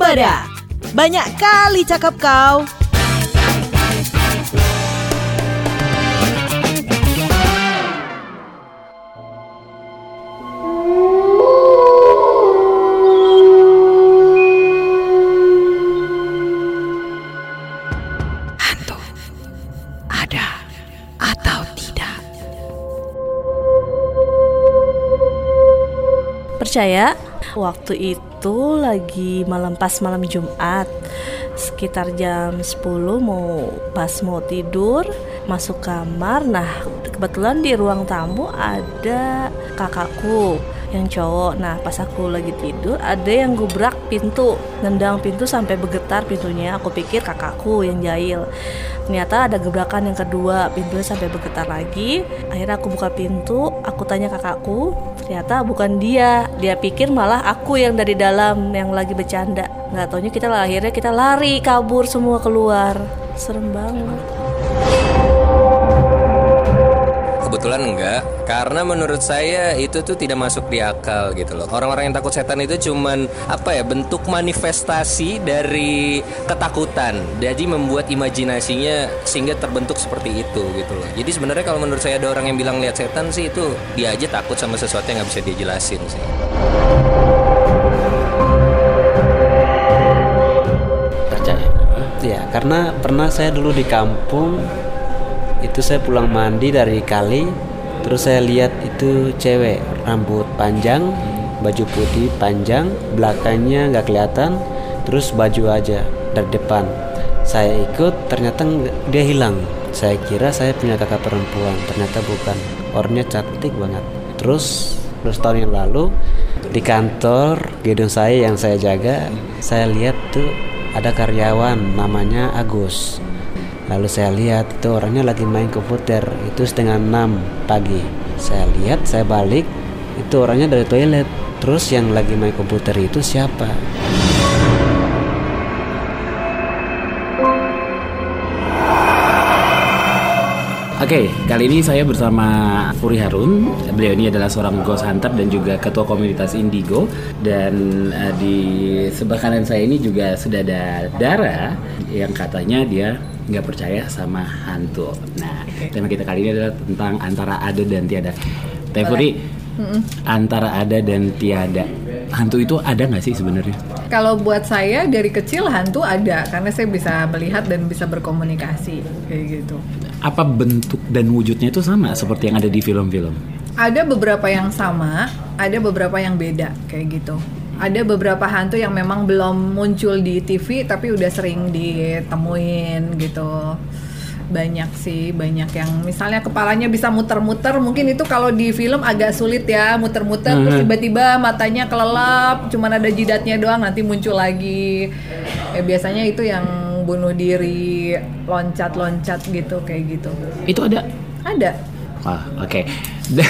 berbeda. Banyak kali cakap kau. Hantu ada atau tidak? Percaya waktu itu lagi malam pas malam Jumat. Sekitar jam 10 mau pas mau tidur masuk kamar. Nah kebetulan di ruang tamu ada kakakku yang cowok. Nah pas aku lagi tidur ada yang gubrak pintu nendang pintu sampai bergetar pintunya. Aku pikir kakakku yang jahil. Ternyata ada gebrakan yang kedua pintunya sampai bergetar lagi. Akhirnya aku buka pintu aku tanya kakakku ternyata bukan dia. Dia pikir malah aku yang dari dalam yang lagi bercanda. Nggak taunya kita akhirnya kita lari kabur semua keluar. Serem banget Kebetulan enggak, karena menurut saya itu tuh tidak masuk di akal gitu loh. Orang-orang yang takut setan itu cuman apa ya bentuk manifestasi dari ketakutan. Jadi membuat imajinasinya sehingga terbentuk seperti itu gitu loh. Jadi sebenarnya kalau menurut saya ada orang yang bilang lihat setan sih itu dia aja takut sama sesuatu yang nggak bisa dia jelasin sih. percaya ya karena pernah saya dulu di kampung itu saya pulang mandi dari kali terus saya lihat itu cewek rambut panjang baju putih panjang belakangnya nggak kelihatan terus baju aja dari depan. Saya ikut ternyata dia hilang. Saya kira saya punya kakak perempuan ternyata bukan. Orangnya cantik banget. Terus terus tahun yang lalu di kantor gedung saya yang saya jaga saya lihat tuh ada karyawan namanya Agus lalu saya lihat itu orangnya lagi main komputer. Itu setengah enam pagi. Saya lihat saya balik itu orangnya dari toilet. Terus yang lagi main komputer itu siapa Oke, kali ini saya bersama Furi Harun. Beliau ini adalah seorang ghost hunter dan juga ketua komunitas Indigo. Dan eh, di sebelah kanan saya ini juga sudah ada Dara yang katanya dia nggak percaya sama hantu. Nah, tema kita kali ini adalah tentang antara ada dan tiada. Teh Furi, antara ada dan tiada. Hantu itu ada nggak sih sebenarnya? Kalau buat saya dari kecil hantu ada karena saya bisa melihat dan bisa berkomunikasi kayak gitu. Apa bentuk dan wujudnya itu sama seperti yang ada di film-film? Ada beberapa yang sama, ada beberapa yang beda kayak gitu. Ada beberapa hantu yang memang belum muncul di TV tapi udah sering ditemuin gitu. Banyak sih, banyak yang misalnya kepalanya bisa muter-muter, mungkin itu kalau di film agak sulit ya, muter-muter terus tiba-tiba matanya kelelap, cuman ada jidatnya doang nanti muncul lagi. Ya, biasanya itu yang bunuh diri, loncat-loncat gitu kayak gitu. Itu ada Ada. Wah, oke.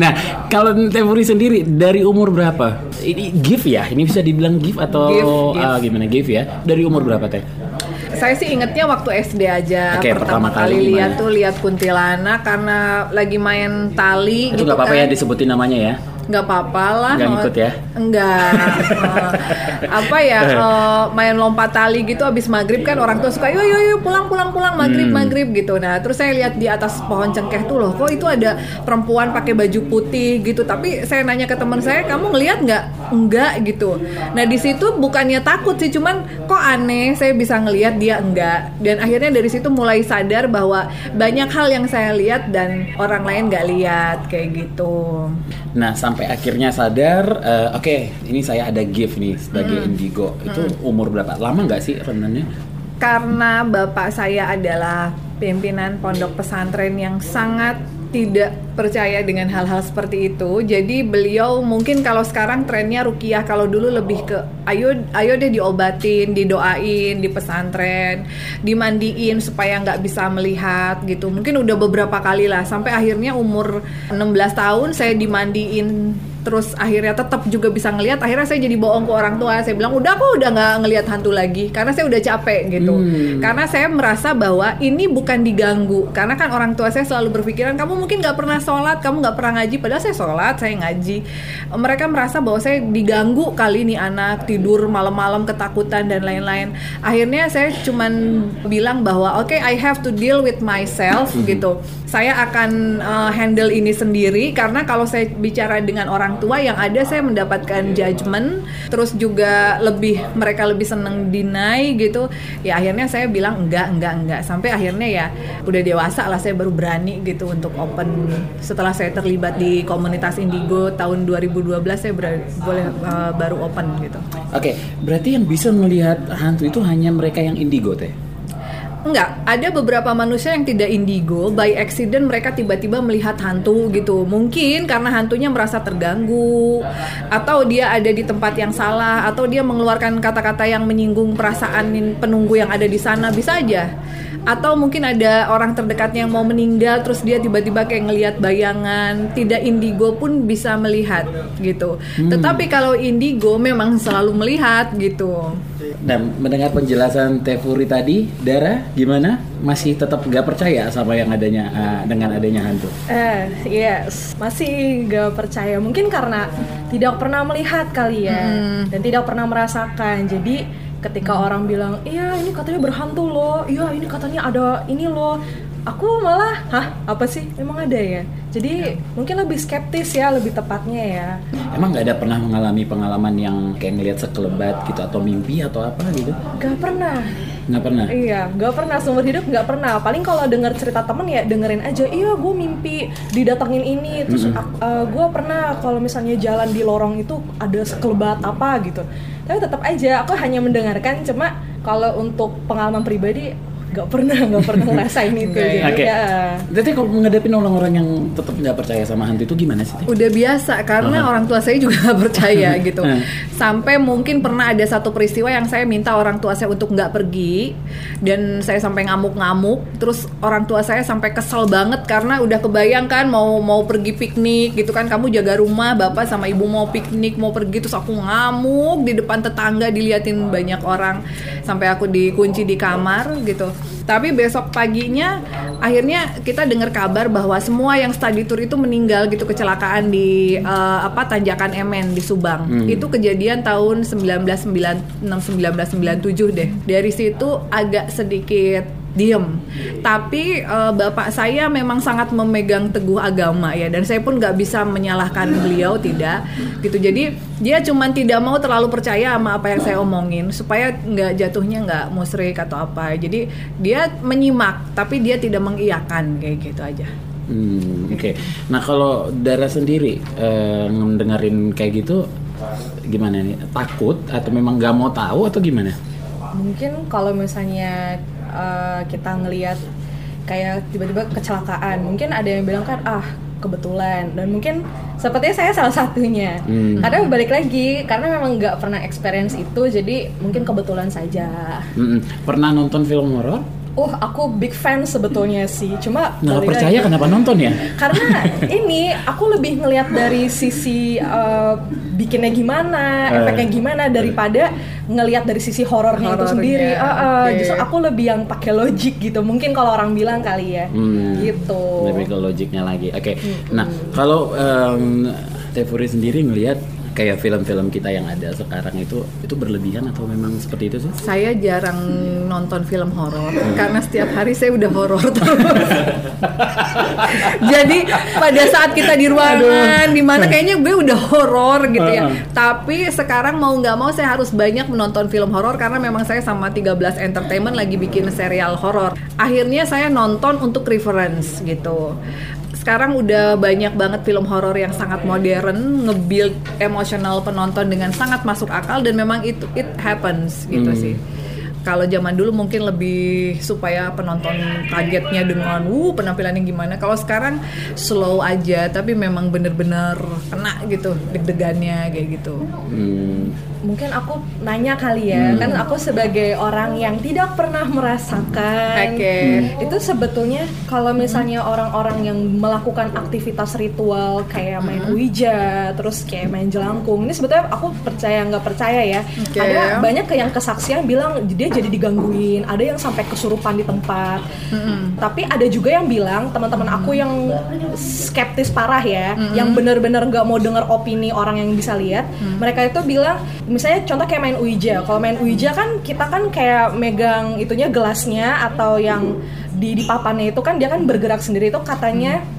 nah, kalau Temuri sendiri dari umur berapa? Ini gift ya? Ini bisa dibilang gift atau Gift, gift. ah, gimana gift ya? Dari umur berapa teh? Saya sih ingetnya waktu SD aja Oke, pertama pertama, kali lihat tuh lihat kuntilanak karena lagi main tali Itu gitu apa-apa kan. ya disebutin namanya ya? Nggak apa-apa lah. Nggak ngikut ya? Enggak. Apa ya eh, main lompat tali gitu abis maghrib kan orang tua suka yo yo yo pulang pulang pulang maghrib Hmm. maghrib gitu. Nah terus saya lihat di atas pohon cengkeh tuh loh kok itu ada perempuan pakai baju putih gitu. Tapi saya nanya ke teman saya kamu ngelihat nggak? Enggak gitu. Nah di situ bukannya takut sih cuman kok aneh saya bisa ngelihat dia enggak. Dan akhirnya dari situ mulai sadar bahwa banyak hal yang saya lihat dan orang lain nggak lihat kayak gitu. Nah, sampai akhirnya sadar, eh, oke, ini saya ada gift nih sebagai Hmm. indigo. Itu umur berapa? Lama nggak sih renannya? karena bapak saya adalah pimpinan pondok pesantren yang sangat tidak percaya dengan hal-hal seperti itu. Jadi beliau mungkin kalau sekarang trennya rukiah, kalau dulu lebih ke ayo ayo deh diobatin, didoain di pesantren, dimandiin supaya nggak bisa melihat gitu. Mungkin udah beberapa kali lah sampai akhirnya umur 16 tahun saya dimandiin terus akhirnya tetap juga bisa ngelihat akhirnya saya jadi bohong ke orang tua. Saya bilang udah aku udah nggak ngelihat hantu lagi karena saya udah capek gitu. Hmm. karena saya merasa bahwa ini bukan diganggu. Karena kan orang tua saya selalu berpikiran kamu mungkin nggak pernah sholat kamu nggak pernah ngaji. Padahal saya sholat saya ngaji. Mereka merasa bahwa saya diganggu kali nih anak tidur malam-malam ketakutan dan lain-lain. Akhirnya saya cuman bilang bahwa oke I have to deal with myself gitu saya akan uh, handle ini sendiri. Karena kalau saya bicara dengan orang tua yang ada saya mendapatkan judgement. Terus juga lebih mereka lebih seneng deny gitu. Ya akhirnya saya bilang enggak enggak enggak. Sampai akhirnya ya udah dewasa lah saya baru berani gitu untuk open. Setelah saya terlibat di komunitas Indigo tahun 2012 saya ber- boleh uh, baru open gitu. Oke, berarti yang bisa melihat hantu itu hanya mereka yang indigo teh. Enggak, ada beberapa manusia yang tidak indigo, by accident mereka tiba-tiba melihat hantu gitu. Mungkin karena hantunya merasa terganggu, atau dia ada di tempat yang salah, atau dia mengeluarkan kata-kata yang menyinggung perasaan penunggu yang ada di sana, bisa aja. Atau mungkin ada orang terdekatnya yang mau meninggal, terus dia tiba-tiba kayak ngelihat bayangan. Tidak indigo pun bisa melihat gitu. Tetapi kalau indigo memang selalu melihat gitu. Dan mendengar penjelasan Tefuri tadi, Dara gimana? Masih tetap nggak percaya sama yang adanya eh, dengan adanya hantu? Eh, yes, masih gak percaya. Mungkin karena tidak pernah melihat kali ya, dan tidak pernah merasakan. Jadi ketika orang bilang, iya ini katanya berhantu loh, iya ini katanya ada ini loh. Aku malah, hah apa sih? Emang ada ya? Jadi mungkin lebih skeptis ya, lebih tepatnya ya. Emang nggak ada pernah mengalami pengalaman yang kayak ngelihat sekelebat gitu atau mimpi atau apa gitu? Gak pernah. Nggak pernah. Iya, nggak pernah seumur hidup nggak pernah. Paling kalau denger cerita temen ya dengerin aja. Iya, gue mimpi didatengin ini. Terus gue pernah kalau misalnya jalan di lorong itu ada sekelebat apa gitu. Tapi tetap aja aku hanya mendengarkan. Cuma kalau untuk pengalaman pribadi nggak pernah nggak pernah ngerasain itu. Ya? Jadi Oke. ya. Berarti kalau menghadapi orang-orang yang tetap nggak percaya sama hantu itu gimana sih? Udah biasa karena Aha. orang tua saya juga nggak percaya gitu Hmm. sampai mungkin pernah ada satu peristiwa yang saya minta orang tua saya untuk nggak pergi dan saya sampai ngamuk-ngamuk terus orang tua saya sampai kesel banget karena udah kebayang kan mau mau pergi piknik gitu kan kamu jaga rumah bapak sama ibu mau piknik mau pergi terus aku ngamuk di depan tetangga diliatin banyak orang sampai aku dikunci di kamar gitu tapi besok paginya akhirnya kita dengar kabar bahwa semua yang study tour itu meninggal gitu kecelakaan di eh, apa Tanjakan Emen di Subang. Itu kejadian tahun 1996 1997 deh. Dari situ agak sedikit diem. Tapi eh, bapak saya memang sangat memegang teguh agama ya dan saya pun nggak bisa menyalahkan beliau tidak gitu. Jadi dia cuman tidak mau terlalu percaya sama apa yang saya omongin supaya nggak jatuhnya nggak musrik atau apa. Jadi dia menyimak tapi dia tidak mengiyakan kayak gitu aja. Hmm, Oke. Nah kalau Dara sendiri eh, ngedengerin kayak gitu gimana nih? Takut atau memang nggak mau tahu atau gimana? Mungkin kalau misalnya uh, kita ngelihat kayak tiba-tiba kecelakaan, mungkin ada yang bilang kan ah kebetulan dan mungkin sepertinya saya salah satunya. Hmm. Karena balik lagi karena memang nggak pernah experience itu, jadi mungkin kebetulan saja. Mm-mm. Pernah nonton film horor? Uh, aku big fan sebetulnya sih. Cuma Nggak percaya lagi. kenapa nonton ya? Karena ini aku lebih ngelihat dari sisi uh, bikinnya gimana, Eh. efeknya gimana daripada ngelihat dari sisi horornya itu sendiri. Ah, ah, oke. Justru aku lebih yang pakai logik gitu. Mungkin kalau orang bilang kali ya. Hmm, Gitu. Lebih ke logiknya lagi. Oke. Nah kalau em, Tefuri sendiri ngelihat kayak film-film kita yang ada sekarang itu itu berlebihan atau memang seperti itu sih? Saya jarang nonton film horor karena setiap hari saya udah horor terus. Jadi pada saat kita di ruangan di mana kayaknya gue udah horor gitu ya. Heeh. Tapi sekarang mau nggak mau saya harus banyak menonton film horor karena memang saya sama 13 Entertainment lagi bikin serial horor. Akhirnya saya nonton untuk reference gitu. Sekarang udah banyak banget film horor yang sangat modern, nge-build emosional penonton dengan sangat masuk akal dan memang itu it happens gitu Hmm. sih. Kalau zaman dulu mungkin lebih supaya penonton kagetnya dengan wuh penampilannya gimana. Kalau sekarang slow aja tapi memang bener-bener kena gitu deg-degannya kayak gitu. Hmm, Mungkin aku nanya kali ya, kan aku sebagai orang yang tidak pernah merasakan. Oke. Itu sebetulnya kalau misalnya orang-orang yang melakukan aktivitas ritual kayak main ouija, terus kayak main jelangkung, ini sebetulnya aku percaya nggak percaya ya. Oke. Ada banyak yang kesaksian bilang dia jadi digangguin, ada yang sampai kesurupan di tempat. Tapi ada juga yang bilang teman-teman aku yang skeptis parah ya, yang bener-bener nggak mau denger opini orang yang bisa lihat, mereka itu bilang misalnya contoh kayak main ouija. Kalau main ouija kan kita kan kayak megang itunya gelasnya atau yang di di papannya itu kan dia kan bergerak sendiri itu katanya ha-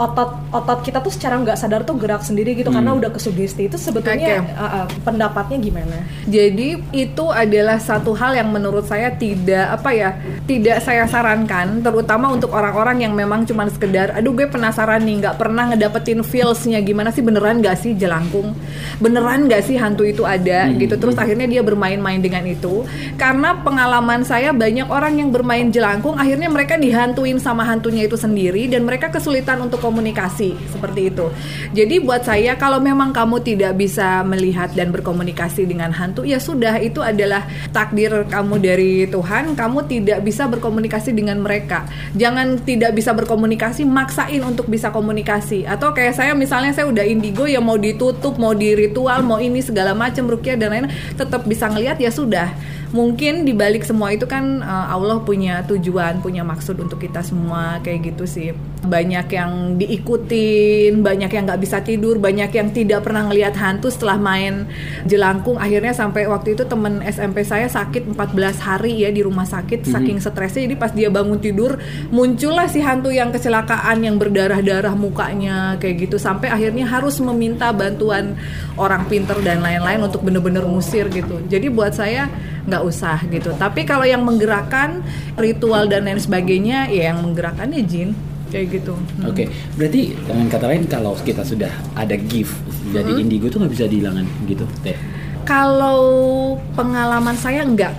otot otot kita tuh secara nggak sadar tuh gerak sendiri gitu karena udah kesugesti. Itu sebetulnya Oke. uh, uh, pendapatnya gimana? Jadi itu adalah satu hal yang menurut saya tidak apa ya, tidak saya sarankan, terutama untuk orang-orang yang memang cuma sekedar, aduh gue penasaran nih, nggak pernah ngedapetin feelsnya gimana sih beneran nggak sih jelangkung, beneran nggak sih hantu itu ada? Gitu, terus akhirnya dia bermain-main dengan itu, karena pengalaman saya banyak orang yang bermain jelangkung, akhirnya mereka dihantuin sama hantunya itu sendiri dan mereka kesulitan untuk komunikasi seperti itu. Jadi buat saya kalau memang kamu tidak bisa melihat dan berkomunikasi dengan hantu ya sudah itu adalah takdir kamu dari Tuhan, kamu tidak bisa berkomunikasi dengan mereka. Jangan tidak bisa berkomunikasi maksain untuk bisa komunikasi atau kayak saya misalnya saya udah indigo ya mau ditutup, mau di ritual, mau ini segala macam rukyah dan lain tetap bisa ngelihat ya sudah mungkin di balik semua itu kan uh, Allah punya tujuan, punya maksud untuk kita semua kayak gitu sih. Banyak yang diikutin, banyak yang nggak bisa tidur, banyak yang tidak pernah ngelihat hantu setelah main jelangkung. Akhirnya sampai waktu itu temen SMP saya sakit 14 hari ya di rumah sakit saking stresnya. Jadi pas dia bangun tidur muncullah si hantu yang kecelakaan yang berdarah-darah mukanya kayak gitu sampai akhirnya harus meminta bantuan orang pinter dan lain-lain untuk bener-bener musir gitu. Jadi buat saya nggak usah gitu. Tapi kalau yang menggerakkan ritual dan lain sebagainya, ya yang menggerakkannya jin kayak gitu. Oke, berarti dengan kata lain kalau kita sudah ada gift jadi indigo tuh nggak bisa dihilangkan gitu, teh. Kalau pengalaman saya enggak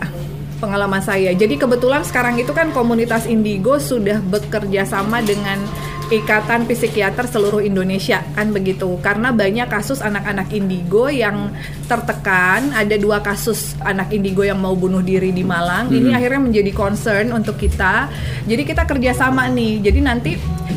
pengalaman saya. Jadi kebetulan sekarang itu kan komunitas Indigo sudah bekerja sama dengan Ikatan Psikiater seluruh Indonesia kan begitu. Karena banyak kasus anak-anak indigo yang tertekan, ada dua kasus anak indigo yang mau bunuh diri di Malang. Ini akhirnya menjadi concern untuk kita. Jadi kita kerjasama nih. Jadi nanti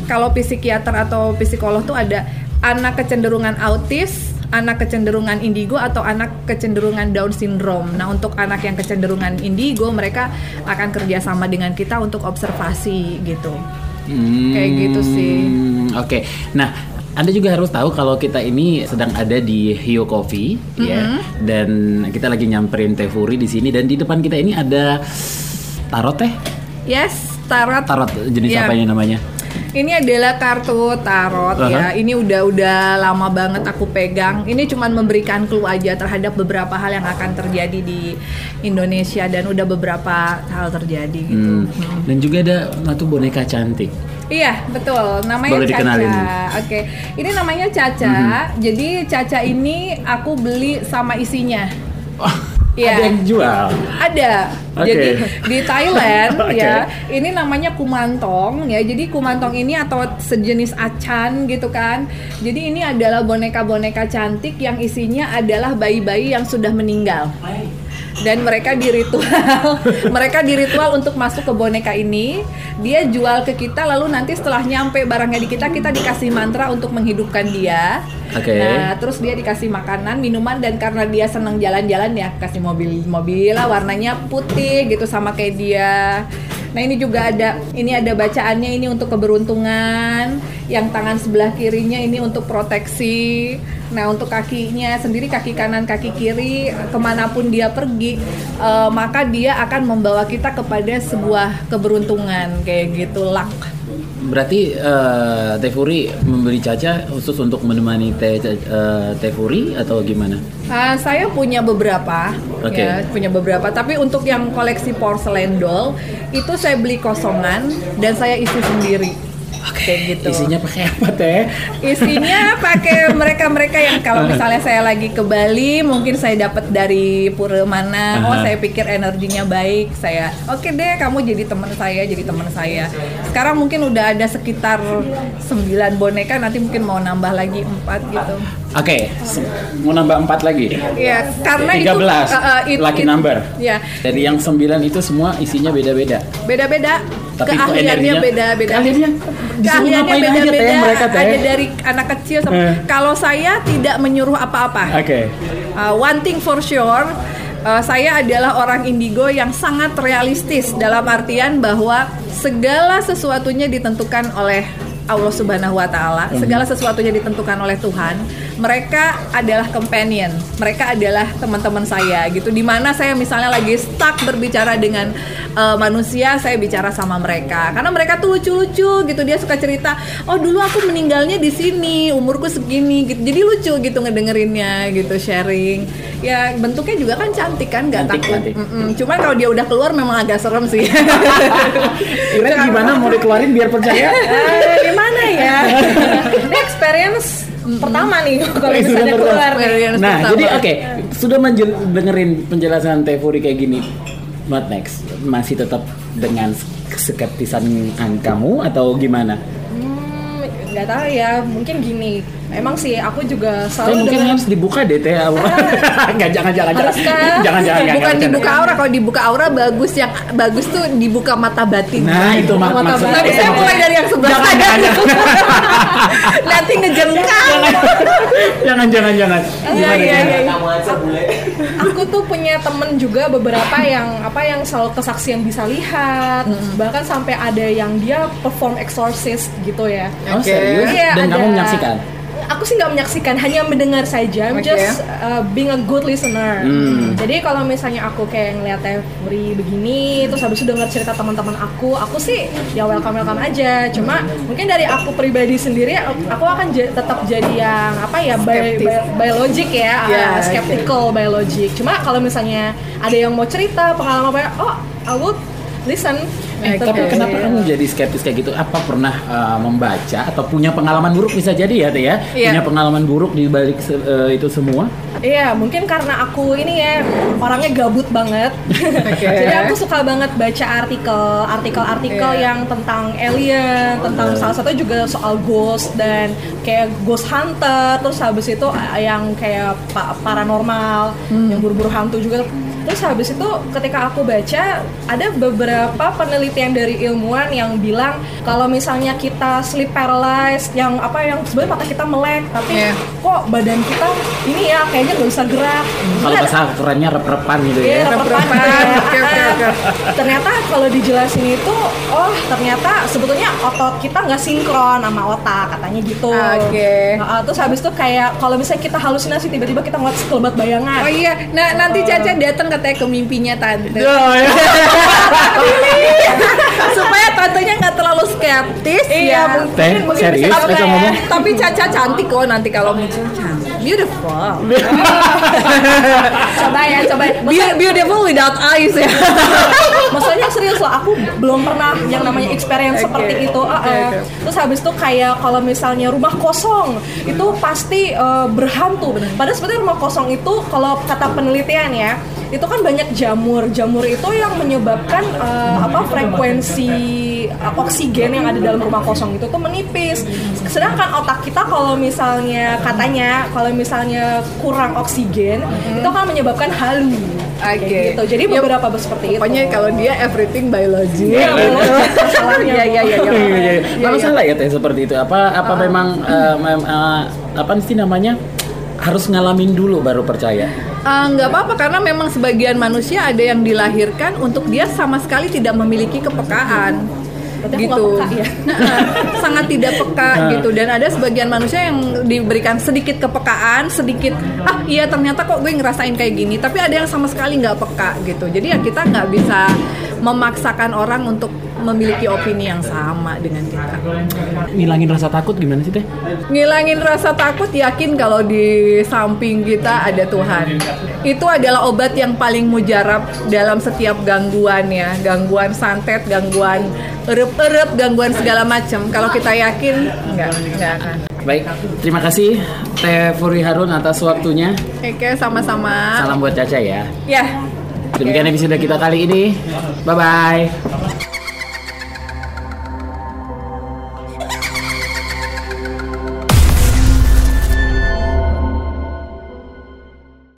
kalau psikiater atau psikolog tuh ada anak kecenderungan autis, anak kecenderungan indigo atau anak kecenderungan Down syndrome. Nah, untuk anak yang kecenderungan indigo, mereka akan kerjasama dengan kita untuk observasi gitu. Kayak gitu sih. Hmm, Oke, nah anda juga harus tahu kalau kita ini sedang ada di Hio Coffee ya, Mm-hmm. dan kita lagi nyamperin Teh Furi di sini dan di depan kita ini ada tarot teh, Yes, tarot. tarot jenis Iya. apa ini namanya? Ini adalah kartu tarot ya. Aha. Ini udah udah lama banget aku pegang. Ini cuman memberikan clue aja terhadap beberapa hal yang akan terjadi di Indonesia dan udah beberapa hal terjadi gitu. Hmm, Dan juga ada satu boneka cantik. Iya betul, namanya Boleh Caca. Oke, ini namanya Caca. Jadi Caca ini aku beli sama isinya. Iya. Ada yang jual. Ada. Oke. Jadi di Thailand Oke. ya, ini namanya kumantong ya. Jadi kumantong ini atau sejenis acan gitu kan. Jadi ini adalah boneka-boneka cantik yang isinya adalah bayi-bayi yang sudah meninggal. Dan mereka diritual, mereka diritual untuk masuk ke boneka ini. Dia jual ke kita, lalu nanti setelah nyampe barangnya di kita, kita dikasih mantra untuk menghidupkan dia. Oke. Nah, terus dia dikasih makanan, minuman dan karena dia senang jalan-jalan ya kasih mobil-mobil lah warnanya putih gitu sama kayak dia. Nah, ini juga ada ini ada bacaannya ini untuk keberuntungan, yang tangan sebelah kirinya ini untuk proteksi. Nah, untuk kakinya sendiri kaki kanan, kaki kiri ke mana pun dia pergi, eh, maka dia akan membawa kita kepada sebuah keberuntungan kayak gitu luck. Berarti eh, Teh Furi membeli Caca khusus untuk menemani Teh eh, Teh Furi atau gimana? Ah, saya punya beberapa, Oke. ya, punya beberapa. Tapi untuk yang koleksi porcelain doll itu saya beli kosongan dan saya isi sendiri. Kayak gitu. Isinya pakai apa teh? Isinya pakai mereka-mereka yang kalau misalnya saya lagi ke Bali, mungkin saya dapat dari pura mana. Oh, Aha. saya pikir energinya baik. Saya, oke deh, kamu jadi teman saya, jadi teman saya. Sekarang mungkin udah ada sekitar 9 boneka, nanti mungkin mau nambah lagi 4 gitu. Oke, se- mau nambah empat lagi. Iya, karena 13 itu uh, it- lucky it- number. Iya, Dari yang 9 itu semua isinya beda-beda. beda-beda. Tapi Keahliannya beda-beda. keahliannya Keahliannya ngapain aja, Teh, beda-beda. Ada dari anak kecil sampai Eh. kalau saya tidak menyuruh apa-apa. Oke. Uh, one thing for sure, uh, saya adalah orang indigo yang sangat realistis dalam artian bahwa segala sesuatunya ditentukan oleh Allah Subhanahu wa taala. Segala sesuatunya ditentukan oleh Tuhan. Mereka adalah companion. Mereka adalah teman-teman saya gitu. Di mana saya misalnya lagi stuck berbicara dengan uh, manusia, saya bicara sama mereka. Karena mereka tuh lucu-lucu gitu. Dia suka cerita, "Oh, dulu aku meninggalnya di sini, umurku segini." gitu. Jadi lucu gitu ngedengerinnya gitu, sharing. Ya, bentuknya juga kan cantik kan, nggak takut. cantik. Mm-mm. Cuman kalau dia udah keluar memang agak serem sih. Kira gimana mau dikeluarin biar percaya? Eh, gimana ya? Ini experience pertama nih kalau Eh, sudah misalnya keluar nih. Nah, pertama. jadi oke, sudah menjel- dengerin penjelasan Teh Furi kayak gini. What next? Masih tetap dengan skeptisan kamu atau gimana? Hmm, nggak tahu ya, mungkin gini. Emang sih aku juga selalu mungkin dengan harus dibuka deh Teh. Enggak, jangan, jangan, jangan. Jangan, jangan, jangan. Bukan jangan. dibuka aura, kalau dibuka aura bagus yang bagus tuh dibuka mata batin. Nah, itu mak mata batin. Tapi saya mulai dari yang sebelah Jangan, sana. jangan, Nanti ngejengkang. Jangan, jangan, jangan. Iya, iya, iya. aku tuh punya temen juga beberapa yang apa yang selalu kesaksian bisa lihat bahkan sampai ada yang dia perform exorcist gitu ya Oh, serius? Iya, Dan ada. kamu menyaksikan? Aku sih nggak menyaksikan hanya mendengar saja. I'm Oke. just uh, being a good listener. Hmm. jadi kalau misalnya aku kayak ngeliat Tefri begini terus habis itu dengar cerita teman-teman aku aku sih ya welcome welcome aja. Cuma mungkin dari aku pribadi sendiri aku akan tetap jadi yang apa ya by, by, by logic ya Ya, uh, skeptical by logic. Cuma kalau misalnya ada yang mau cerita pengalaman apa ya oh I would listen Eh, Gitu. tapi kenapa kamu jadi skeptis kayak gitu? Apa pernah uh, membaca atau punya pengalaman buruk bisa jadi ya, Teh ya? Iya. Punya pengalaman buruk di balik uh, itu semua? Iya, mungkin karena aku ini ya orangnya gabut banget. Jadi aku suka banget baca artikel, artikel-artikel Iya. yang tentang alien, tentang salah satu juga soal ghost dan kayak ghost hunter, terus habis itu eh, yang kayak pa- paranormal, yang buru-buru hantu juga. Terus habis itu ketika aku baca ada beberapa penelitian dari ilmuwan yang bilang kalau misalnya kita sleep paralyzed yang apa yang sebenarnya mata kita melek tapi Iya. kok badan kita ini ya kayaknya nggak bisa gerak. Kalau bahasa kerennya rep-repan gitu Iya, ya. rep-repan. Rep-repan. Oke, oke, oke. Ternyata kalau dijelasin itu, oh ternyata sebetulnya otot kita nggak sinkron sama otak katanya gitu. Oke. Nah, terus habis itu kayak kalau misalnya kita halusinasi tiba-tiba kita ngeliat sekelebat bayangan. Oh iya, nah nanti Caca datang katanya ke mimpinya tante. Oh, ya. Supaya tantenya nggak terlalu skeptis Iya, ya. mungkin- Teh, mungkin serius? bisa Caca ya. ngomong? Tapi Caca cantik kok nanti kalau muncul cantik. Beautiful. coba ya, coba. ya. Be- beautiful without eyes ya. Maksudnya serius loh, aku belum pernah yang namanya experience Oke. seperti itu. Ah, Oke, ah. oke. Terus habis itu kayak kalau misalnya rumah kosong itu pasti eh, berhantu. Padahal sebenarnya rumah kosong itu kalau kata penelitian ya itu kan banyak jamur. Jamur itu yang menyebabkan eh, apa frekuensi eh, oksigen yang ada dalam rumah kosong itu tuh menipis. Sedangkan otak kita kalau misalnya katanya kalau misalnya kurang oksigen itu akan menyebabkan halu. Oke. gitu. Jadi Ya, beberapa seperti itu. Pokoknya kalau dia everything biology. Iya, Iya, iya, iya, Iya, iya, iya. Kalau salah ya teh seperti itu. Apa apa memang eh, mem- eh, apa sih namanya harus ngalamin dulu baru percaya. Ah, nggak apa-apa karena memang sebagian manusia ada yang dilahirkan untuk dia sama sekali tidak memiliki kepekaan Berarti aku gitu peka ya? Nah, sangat tidak peka Nah. gitu dan ada sebagian manusia yang diberikan sedikit kepekaan sedikit ah iya ternyata kok gue ngerasain kayak gini tapi ada yang sama sekali nggak peka gitu jadi ya kita nggak bisa memaksakan orang untuk memiliki opini yang sama dengan kita. Ngilangin rasa takut gimana sih teh? Ngilangin rasa takut yakin kalau di samping kita ada Tuhan. Itu adalah obat yang paling mujarab dalam setiap gangguan ya, gangguan santet, gangguan erup-erup, gangguan segala macam. Kalau kita yakin, enggak, enggak akan. Baik, terima kasih Teh Furi Harun atas waktunya. Oke, sama-sama. Salam buat Caca ya. Ya. Demikian episode kita kali ini. Bye bye.